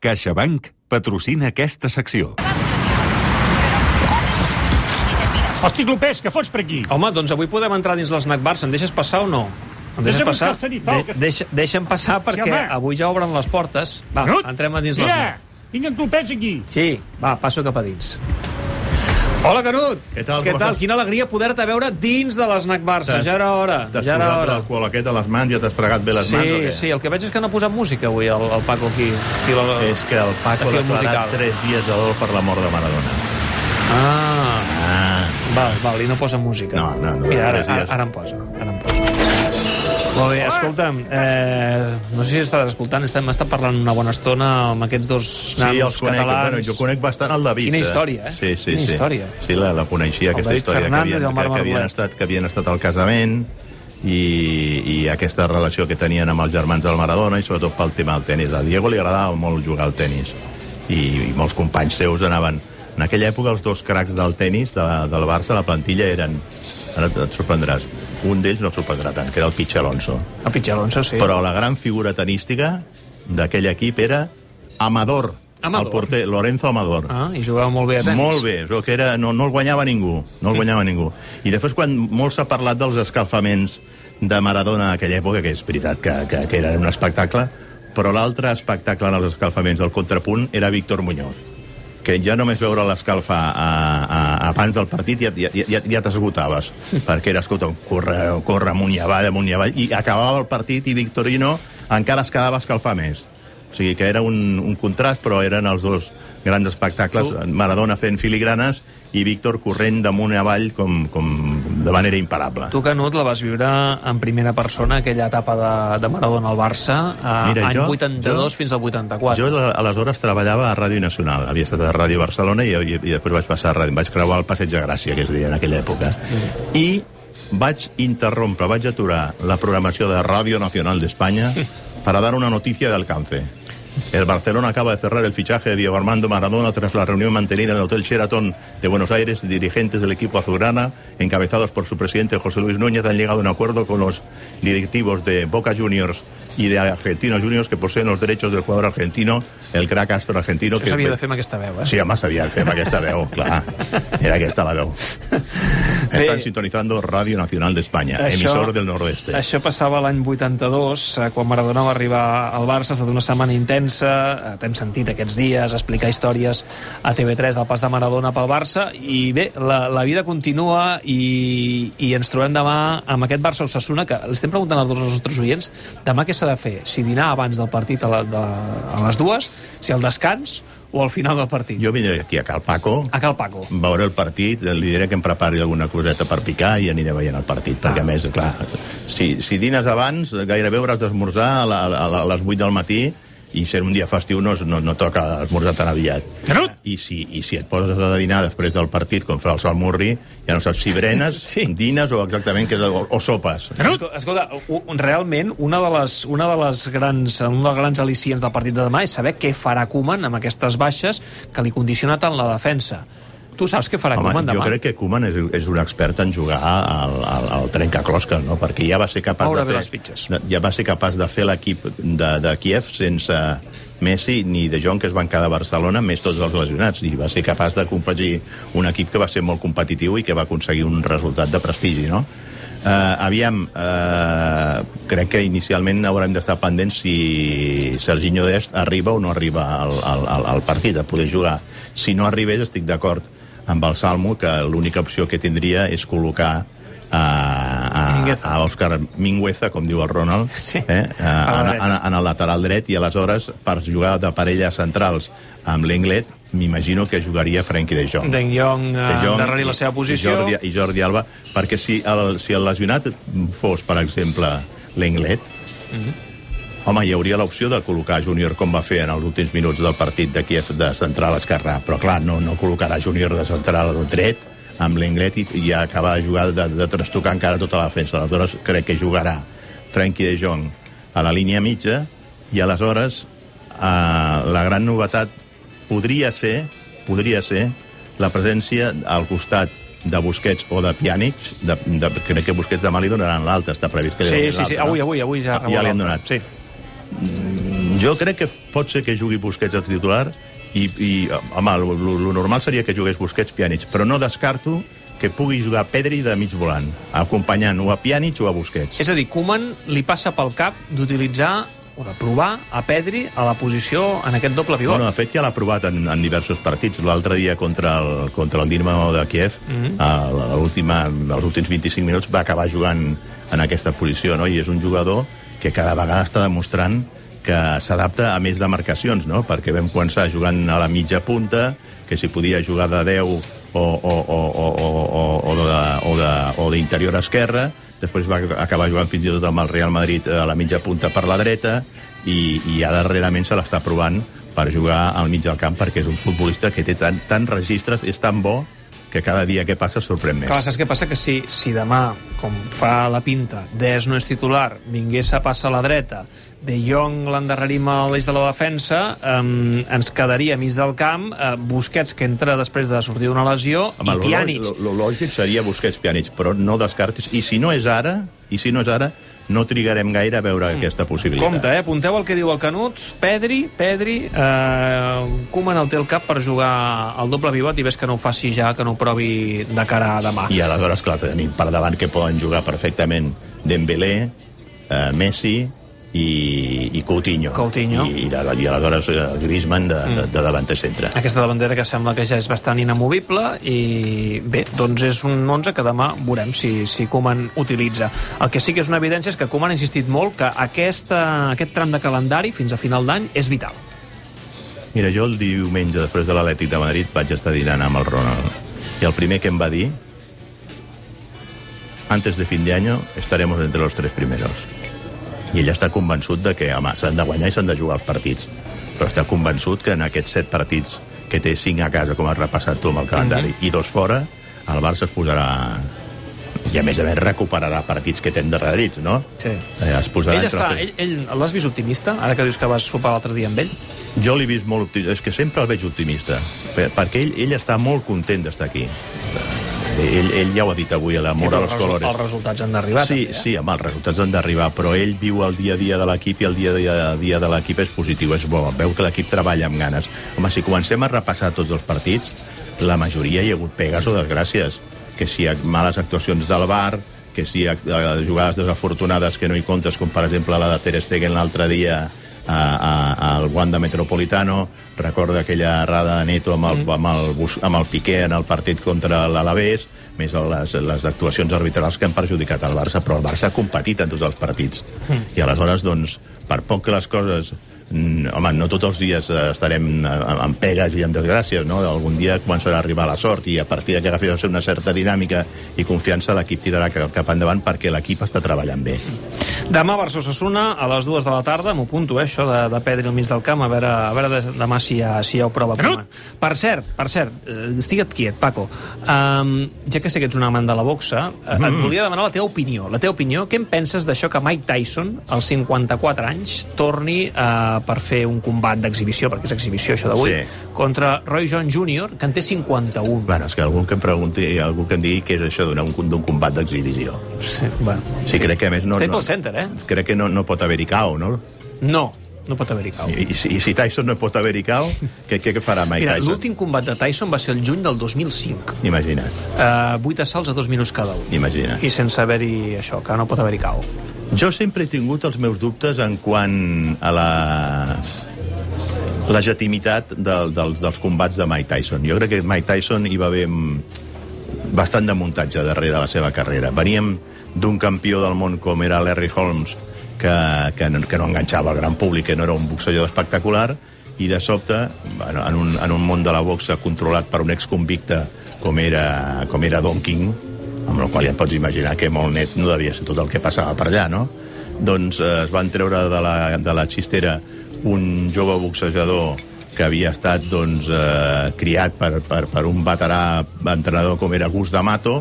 CaixaBank patrocina aquesta secció. Hosti, Clopés, què fots per aquí? Home, doncs avui podem entrar dins l'esnac Barça. Em deixes passar o no? Em deixes Deixa'm passar? sanitol, que- deixa, deixa'm passar perquè home. avui ja obren les portes. Va, entrem a dins Mira, l'esnac. tinc en Clopés aquí. Sí, va, passo cap a dins. Hola, Canut! Què tal, Què tal? estàs? Quina alegria poder-te veure dins de l'esnac Barça. Ja era hora, T'has ja era posat hora. l'alcohol aquest a les mans ja t'has fregat bé les Sí, mans o què? sí, el que veig és que no ha posat música avui, el, el Paco aquí. aquí la... És que el Paco ha declarat musical. tres dies de dol per la mort de Maradona. Ah, Ah, val, val, i no posa música. No, no, no, Mira, ara, ara, ara em posa, ara em posa. Molt bé, escolta'm, eh, no sé si estàs escoltant, estem, estem parlant una bona estona amb aquests dos sí, nanos els conec. catalans. Bueno, jo conec bastant el David. Quina història, eh? Sí, sí, Quina sí. història. Sí, la, la coneixia, El aquesta David història, Fernández que havien, que, que, havien estat, que havien estat al casament i, i aquesta relació que tenien amb els germans del Maradona i sobretot pel tema del tennis. A Diego li agradava molt jugar al tennis i, i molts companys seus anaven... En aquella època els dos cracs del tennis de, del Barça, la plantilla eren... Ara et sorprendràs. Un d'ells no et sorprendrà tant, que era el Pitch Alonso. El Pitxer Alonso, sí. Però la gran figura tenística d'aquell equip era Amador, Amador. el porter, Lorenzo Amador. Ah, i jugava molt bé a tenis. Molt bé, però que era, no, no el guanyava ningú, no el guanyava ningú. I després, quan molt s'ha parlat dels escalfaments de Maradona en aquella època, que és veritat que, que, que era un espectacle, però l'altre espectacle en els escalfaments del contrapunt era Víctor Muñoz que ja només veure l'escalfa a- a- abans del partit ja, ja, ja, ja t'esgotaves, perquè era, escolta, corre, corre amunt i avall, amunt i avall, i acabava el partit i Victorino encara es quedava a escalfar més. O sigui que era un, un contrast, però eren els dos grans espectacles, Maradona fent filigranes i Víctor corrent damunt i avall com, com de manera imparable. Tu, Canut, la vas viure en primera persona, aquella etapa de, de Maradona al Barça, a, Mira, any jo- 82 jo- fins al 84. Jo aleshores treballava a Ràdio Nacional, havia estat a Ràdio Barcelona i, i, i després vaig passar a Ràdio, vaig creuar el Passeig de Gràcia, que es deia en aquella època. I vaig interrompre, vaig aturar la programació de Ràdio Nacional d'Espanya para dar una noticia de alcance. El Barcelona acaba de cerrar el fichaje de Diego Armando Maradona tras la reunión mantenida en el Hotel Sheraton de Buenos Aires. Dirigentes del equipo azulgrana, encabezados por su presidente José Luis Núñez, han llegado a un acuerdo con los directivos de Boca Juniors y de Argentinos Juniors que poseen los derechos del jugador argentino, el crack astro argentino. Això que s'havia de fer amb aquesta veu, eh? Sí, home, s'havia de fer amb aquesta veu, clar. Era aquesta la veu. Estan sintonizando Radio Nacional de España, emisor del Nordeste. Això passava l'any 82, eh, quan Maradona va arribar al Barça, ha estat una setmana intensa, eh, t'hem sentit aquests dies explicar històries a TV3 del pas de Maradona pel Barça, i bé, la, la vida continua i, i ens trobem demà amb aquest Barça-Ossassuna, que li estem preguntant a tots els nostres oients, demà què s'ha de fer? Si dinar abans del partit a, la, de, a les dues, si al descans o al final del partit? Jo vindré aquí a Cal Paco, A Cal Paco. veuré el partit, li diré que em prepari alguna coseta per picar i aniré veient el partit, perquè Ah. a més, clar, si, si dines abans, gairebé hauràs d'esmorzar a, la, a, la, a les 8 del matí i ser un dia festiu no, no, no toca esmorzar tan aviat. Canut! I si, I si et poses a dinar després del partit, com fa el Sol Murri, ja no saps si berenes, Sí. dines o exactament què és, o, o sopes. Esco- Escolta, un- realment, una de les, una de les grans, un dels grans al·licients del partit de demà és saber què farà Koeman amb aquestes baixes que li condiciona tant la defensa. Tu saps què farà Home, Koeman jo demà? crec que Koeman és, és un expert en jugar al, al, al trencaclosques, no? perquè ja va ser capaç Moure de fer, les fitxes. de, ja va ser capaç de fer l'equip de, de Kiev sense Messi ni De Jong, que es van quedar a Barcelona, més tots els lesionats, i va ser capaç de confegir un equip que va ser molt competitiu i que va aconseguir un resultat de prestigi, no? Uh, aviam, uh, crec que inicialment haurem d'estar pendents si Serginho Dest arriba o no arriba al, al, al, al partit, a poder jugar. Si no arribés, estic d'acord amb el Salmo que l'única opció que tindria és col·locar a, a, Mingueza. a Òscar Mingueza, com diu el Ronald, Sí. eh, a, A la en, el lateral dret, i aleshores, per jugar de parelles centrals amb l'Englet, m'imagino que jugaria Frenkie de Jong. Deng Jong, De eh, Jong darrere la seva posició. I Jordi, I Jordi Alba, perquè si el, si el lesionat fos, per exemple, l'Englet, Mhm. Home, hi hauria l'opció de col·locar Júnior com va fer en els últims minuts del partit de Kiev de central esquerrà, però clar, no, no col·locarà Júnior de central dret amb l'Englet i, i acabar de jugar de, de trastocar encara tota la defensa. Aleshores crec que jugarà Frenkie de Jong a la línia mitja i aleshores eh, la gran novetat podria ser podria ser la presència al costat de Busquets o de Pjanic, de, de, crec que Busquets demà li donaran l'alta, està previst que li Sí, donin sí, sí, avui, avui, avui ja... Ah, ja li han donat. Sí. Jo crec que pot ser que jugui Busquets a titular i, i home, el normal seria que jugués Busquets Pjanic, però no descarto que pugui jugar Pedri de mig volant, acompanyant o a Pjanic o a Busquets. És a dir, Koeman li passa pel cap d'utilitzar o de provar a Pedri a la posició en aquest doble pivot. Bueno, de fet, ja l'ha provat en, en diversos partits. L'altre dia contra el, contra el Dinamo de Kiev, mm -hmm. els últims 25 minuts va acabar jugant en aquesta posició, no? i és un jugador que cada vegada està demostrant que s'adapta a més demarcacions, no? perquè vam començar jugant a la mitja punta, que si podia jugar de 10 o, o, o, o, o, o, de, o, de, o d'interior esquerra, després va acabar jugant fins i tot amb el Real Madrid a la mitja punta per la dreta, i, i ja darrerament se l'està provant per jugar al mig del camp perquè és un futbolista que té tant, tant registres, és tan bo que cada dia que passa sorprèn més. Clar, saps què passa? Que si, si demà, com fa la pinta, Des no és titular, vingués a passar a la dreta, De Jong l'endarrerim a l'eix de la defensa, eh, ens quedaria a mig del camp eh, Busquets, que entra després de sortir d'una lesió, Home, i Pjanic. Lo, lo, lo lògic seria Busquets Pjanic, però no descartis. I si no és ara, i si no és ara, no trigarem gaire a veure mm. aquesta possibilitat. Compte, eh? Apunteu el que diu el Canut. Pedri, Pedri, eh, Koeman el té el cap per jugar al doble pivot i ves que no ho faci ja, que no ho provi de cara a demà. I aleshores, clar, tenim per davant que poden jugar perfectament Dembélé, eh, Messi, i, i Coutinho. Coutinho. I, i, i aleshores eh, Griezmann de, mm. de, de davanter centre. Aquesta davantera que sembla que ja és bastant inamovible i bé, doncs és un 11 que demà veurem si, si Koeman utilitza. El que sí que és una evidència és que Koeman ha insistit molt que aquesta, aquest tram de calendari fins a final d'any és vital. Mira, jo el diumenge després de l'Atlètic de Madrid vaig estar dinant amb el Ronald i el primer que em va dir antes de fin de año estaremos entre los tres primeros i ell està convençut de que, home, s'han de guanyar i s'han de jugar els partits, però està convençut que en aquests set partits que té cinc a casa, com has repassat tu amb el calendari, mm -hmm. i dos fora, el Barça es posarà i a més a més recuperarà partits que té endarrerits, no? Sí. Eh, es posarà ell, està, ell, ell l'has vist optimista, ara que dius que vas sopar l'altre dia amb ell? Jo l'he vist molt optimista, és que sempre el veig optimista, perquè ell, ell està molt content d'estar aquí. Ell, ell ja ho ha dit avui, l'amor a los colores. Els resultats han d'arribar. Sí, també, eh? sí, home, els resultats han d'arribar, però ell viu el dia a dia de l'equip i el dia a dia, dia de l'equip és positiu, és bo. Veu que l'equip treballa amb ganes. Home, si comencem a repassar tots els partits, la majoria hi ha hagut pegues o desgràcies. Que si hi ha males actuacions del bar, que si hi ha jugades desafortunades que no hi comptes, com per exemple la de Ter Stegen l'altre dia al Wanda Metropolitano, recorda aquella errada de Neto amb el, mm. amb el, amb el Piqué en el partit contra l'Alavés, més les, les actuacions arbitrals que han perjudicat el Barça, però el Barça ha competit en tots els partits. Mm. I aleshores, doncs, per poc que les coses home, no tots els dies eh, estarem eh, amb pegues i amb desgràcies, no? Algun dia començarà a arribar la sort i a partir de que agafi una certa dinàmica i confiança l'equip tirarà cap endavant perquè l'equip està treballant bé. Demà Barça Osasuna a les dues de la tarda, m'ho punto, eh, això de, de Pedri al mig del camp, a veure, a veure demà si hi ha, si hi ha prova. No? Per cert, per cert, eh, estigue't quiet, Paco. Um, ja que sé que ets un amant de la boxa, mm. et volia demanar la teva opinió. La teva opinió, què en penses d'això que Mike Tyson, als 54 anys, torni a per fer un combat d'exhibició, perquè és exhibició això d'avui, sí. contra Roy John Jr., que en té 51. Bueno, és que algú que em pregunti, algú que em digui què és això d'un combat d'exhibició. Sí, bueno. Sí, crec que a més no... Staples no, Center, eh? Crec que no, no pot haver-hi cau, no? No, no pot haver-hi cau. I, i, si, I si Tyson no pot haver-hi cau, què, què, què farà Mike Mira, Tyson? l'últim combat de Tyson va ser el juny del 2005. Imagina't. Uh, 8 assalts a dos minuts cada un. Imagina't. I sense haver-hi això, que no pot haver-hi cau. Jo sempre he tingut els meus dubtes en quant a la legitimitat de, dels, dels combats de Mike Tyson. Jo crec que Mike Tyson hi va haver bastant de muntatge darrere de la seva carrera. Veníem d'un campió del món com era Larry Holmes, que, que, que no enganxava el gran públic, que no era un boxejador espectacular, i de sobte, en, un, en un món de la boxa controlat per un exconvicte com era, com era Don King, amb el qual ja et pots imaginar que molt net no devia ser tot el que passava per allà, no? Doncs eh, es van treure de la, de la xistera un jove boxejador que havia estat doncs, eh, criat per, per, per un veterà entrenador com era Gus D'Amato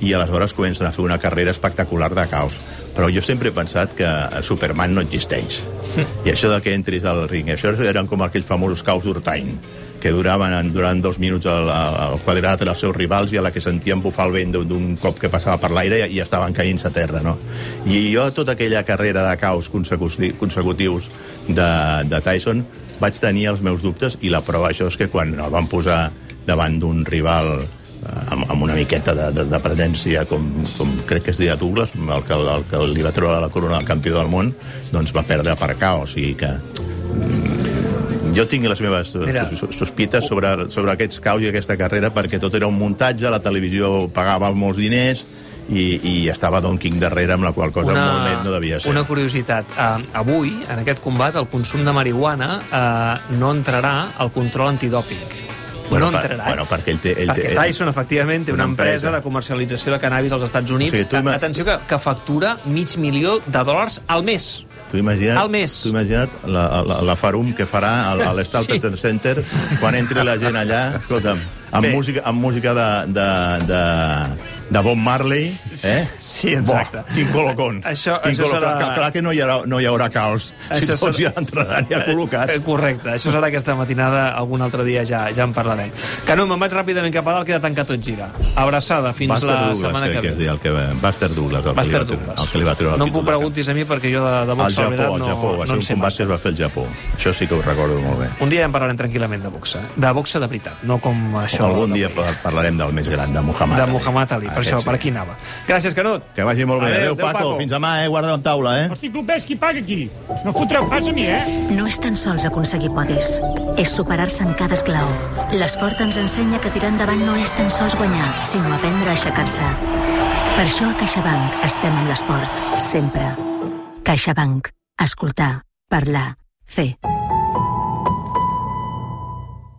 i aleshores comencen a fer una carrera espectacular de caos. Però jo sempre he pensat que Superman no existeix. I això de que entris al ring, això eren com aquells famosos caos d'Urtain que duraven durant dos minuts al, al quadrat els seus rivals i a la que sentien bufar el vent d'un cop que passava per l'aire i, i estaven caint a terra, no? I jo tota aquella carrera de caos consecutius de, de Tyson, vaig tenir els meus dubtes i la prova això és que quan el van posar davant d'un rival eh, amb, amb una miqueta de, de, de presència com, com crec que es deia Douglas el que, el que li va treure la corona del campió del món doncs va perdre per cao o sigui que mm, jo tinc les meves Mira. sospites sobre, sobre aquests caus i aquesta carrera perquè tot era un muntatge, la televisió pagava molts diners i, i estava Don King darrere, amb la qual cosa molt net no devia ser. Una curiositat. Uh, avui, en aquest combat, el consum de marihuana uh, no entrarà al control antidòpic. Bueno, no per- entrarà. bueno, perquè ell té- ell perquè té- Tyson, efectivament, té una, una empresa, empresa de comercialització de cannabis als Estats Units. O sigui, tu Atenció, que, que factura mig milió de dòlars al mes. Tu imagina't, Al mes. tu imagina't la, la, la farum que farà al, a l'Stapleton Sí. Center quan entri la gent allà, escolta'm, amb Bé. música, amb música de, de, de, de Bob Marley, eh? Sí, exacte. Quin colocón. Això- quin això colocón. serà- Clar, que no hi haurà, no hi haurà caos si Això tots serà- ja entraran ja col·locats. Eh, Correcte, això serà aquesta matinada, algun altre dia ja ja en parlarem. Canut, me'n vaig ràpidament cap a dalt, queda tancat tot gira. Abraçada, fins Buster la Douglas, setmana que, que, que ve. deia, el que, Buster Douglas, el, Buster que va, Douglas. el que li va treure el No em de preguntis a mi perquè jo de, de Al boxa, Japó, al no, Japó, va no ser en un sé combat que es va fer al Japó. Això sí que ho recordo molt bé. Un dia en parlarem tranquil·lament de boxa. De boxa de veritat, no com això. Algun dia pa- parlarem del més gran, de Muhammad De. Muhammad Ali, per Aquest això, sí. per aquí anava. Gràcies, Canut. Que vagi molt bé. Adéu, Adéu, Paco. Paco. Fins demà, eh? Guarda en taula, eh? Hosti, clubers, qui paga aquí? No fotreu pas a mi, eh? No és tan sols aconseguir podis, és superar-se en cada esclau. L'esport ens ensenya que tirar endavant no és tan sols guanyar, sinó aprendre a aixecar-se. Per això a CaixaBank estem amb l'esport, sempre. CaixaBank. Escoltar, parlar, fer.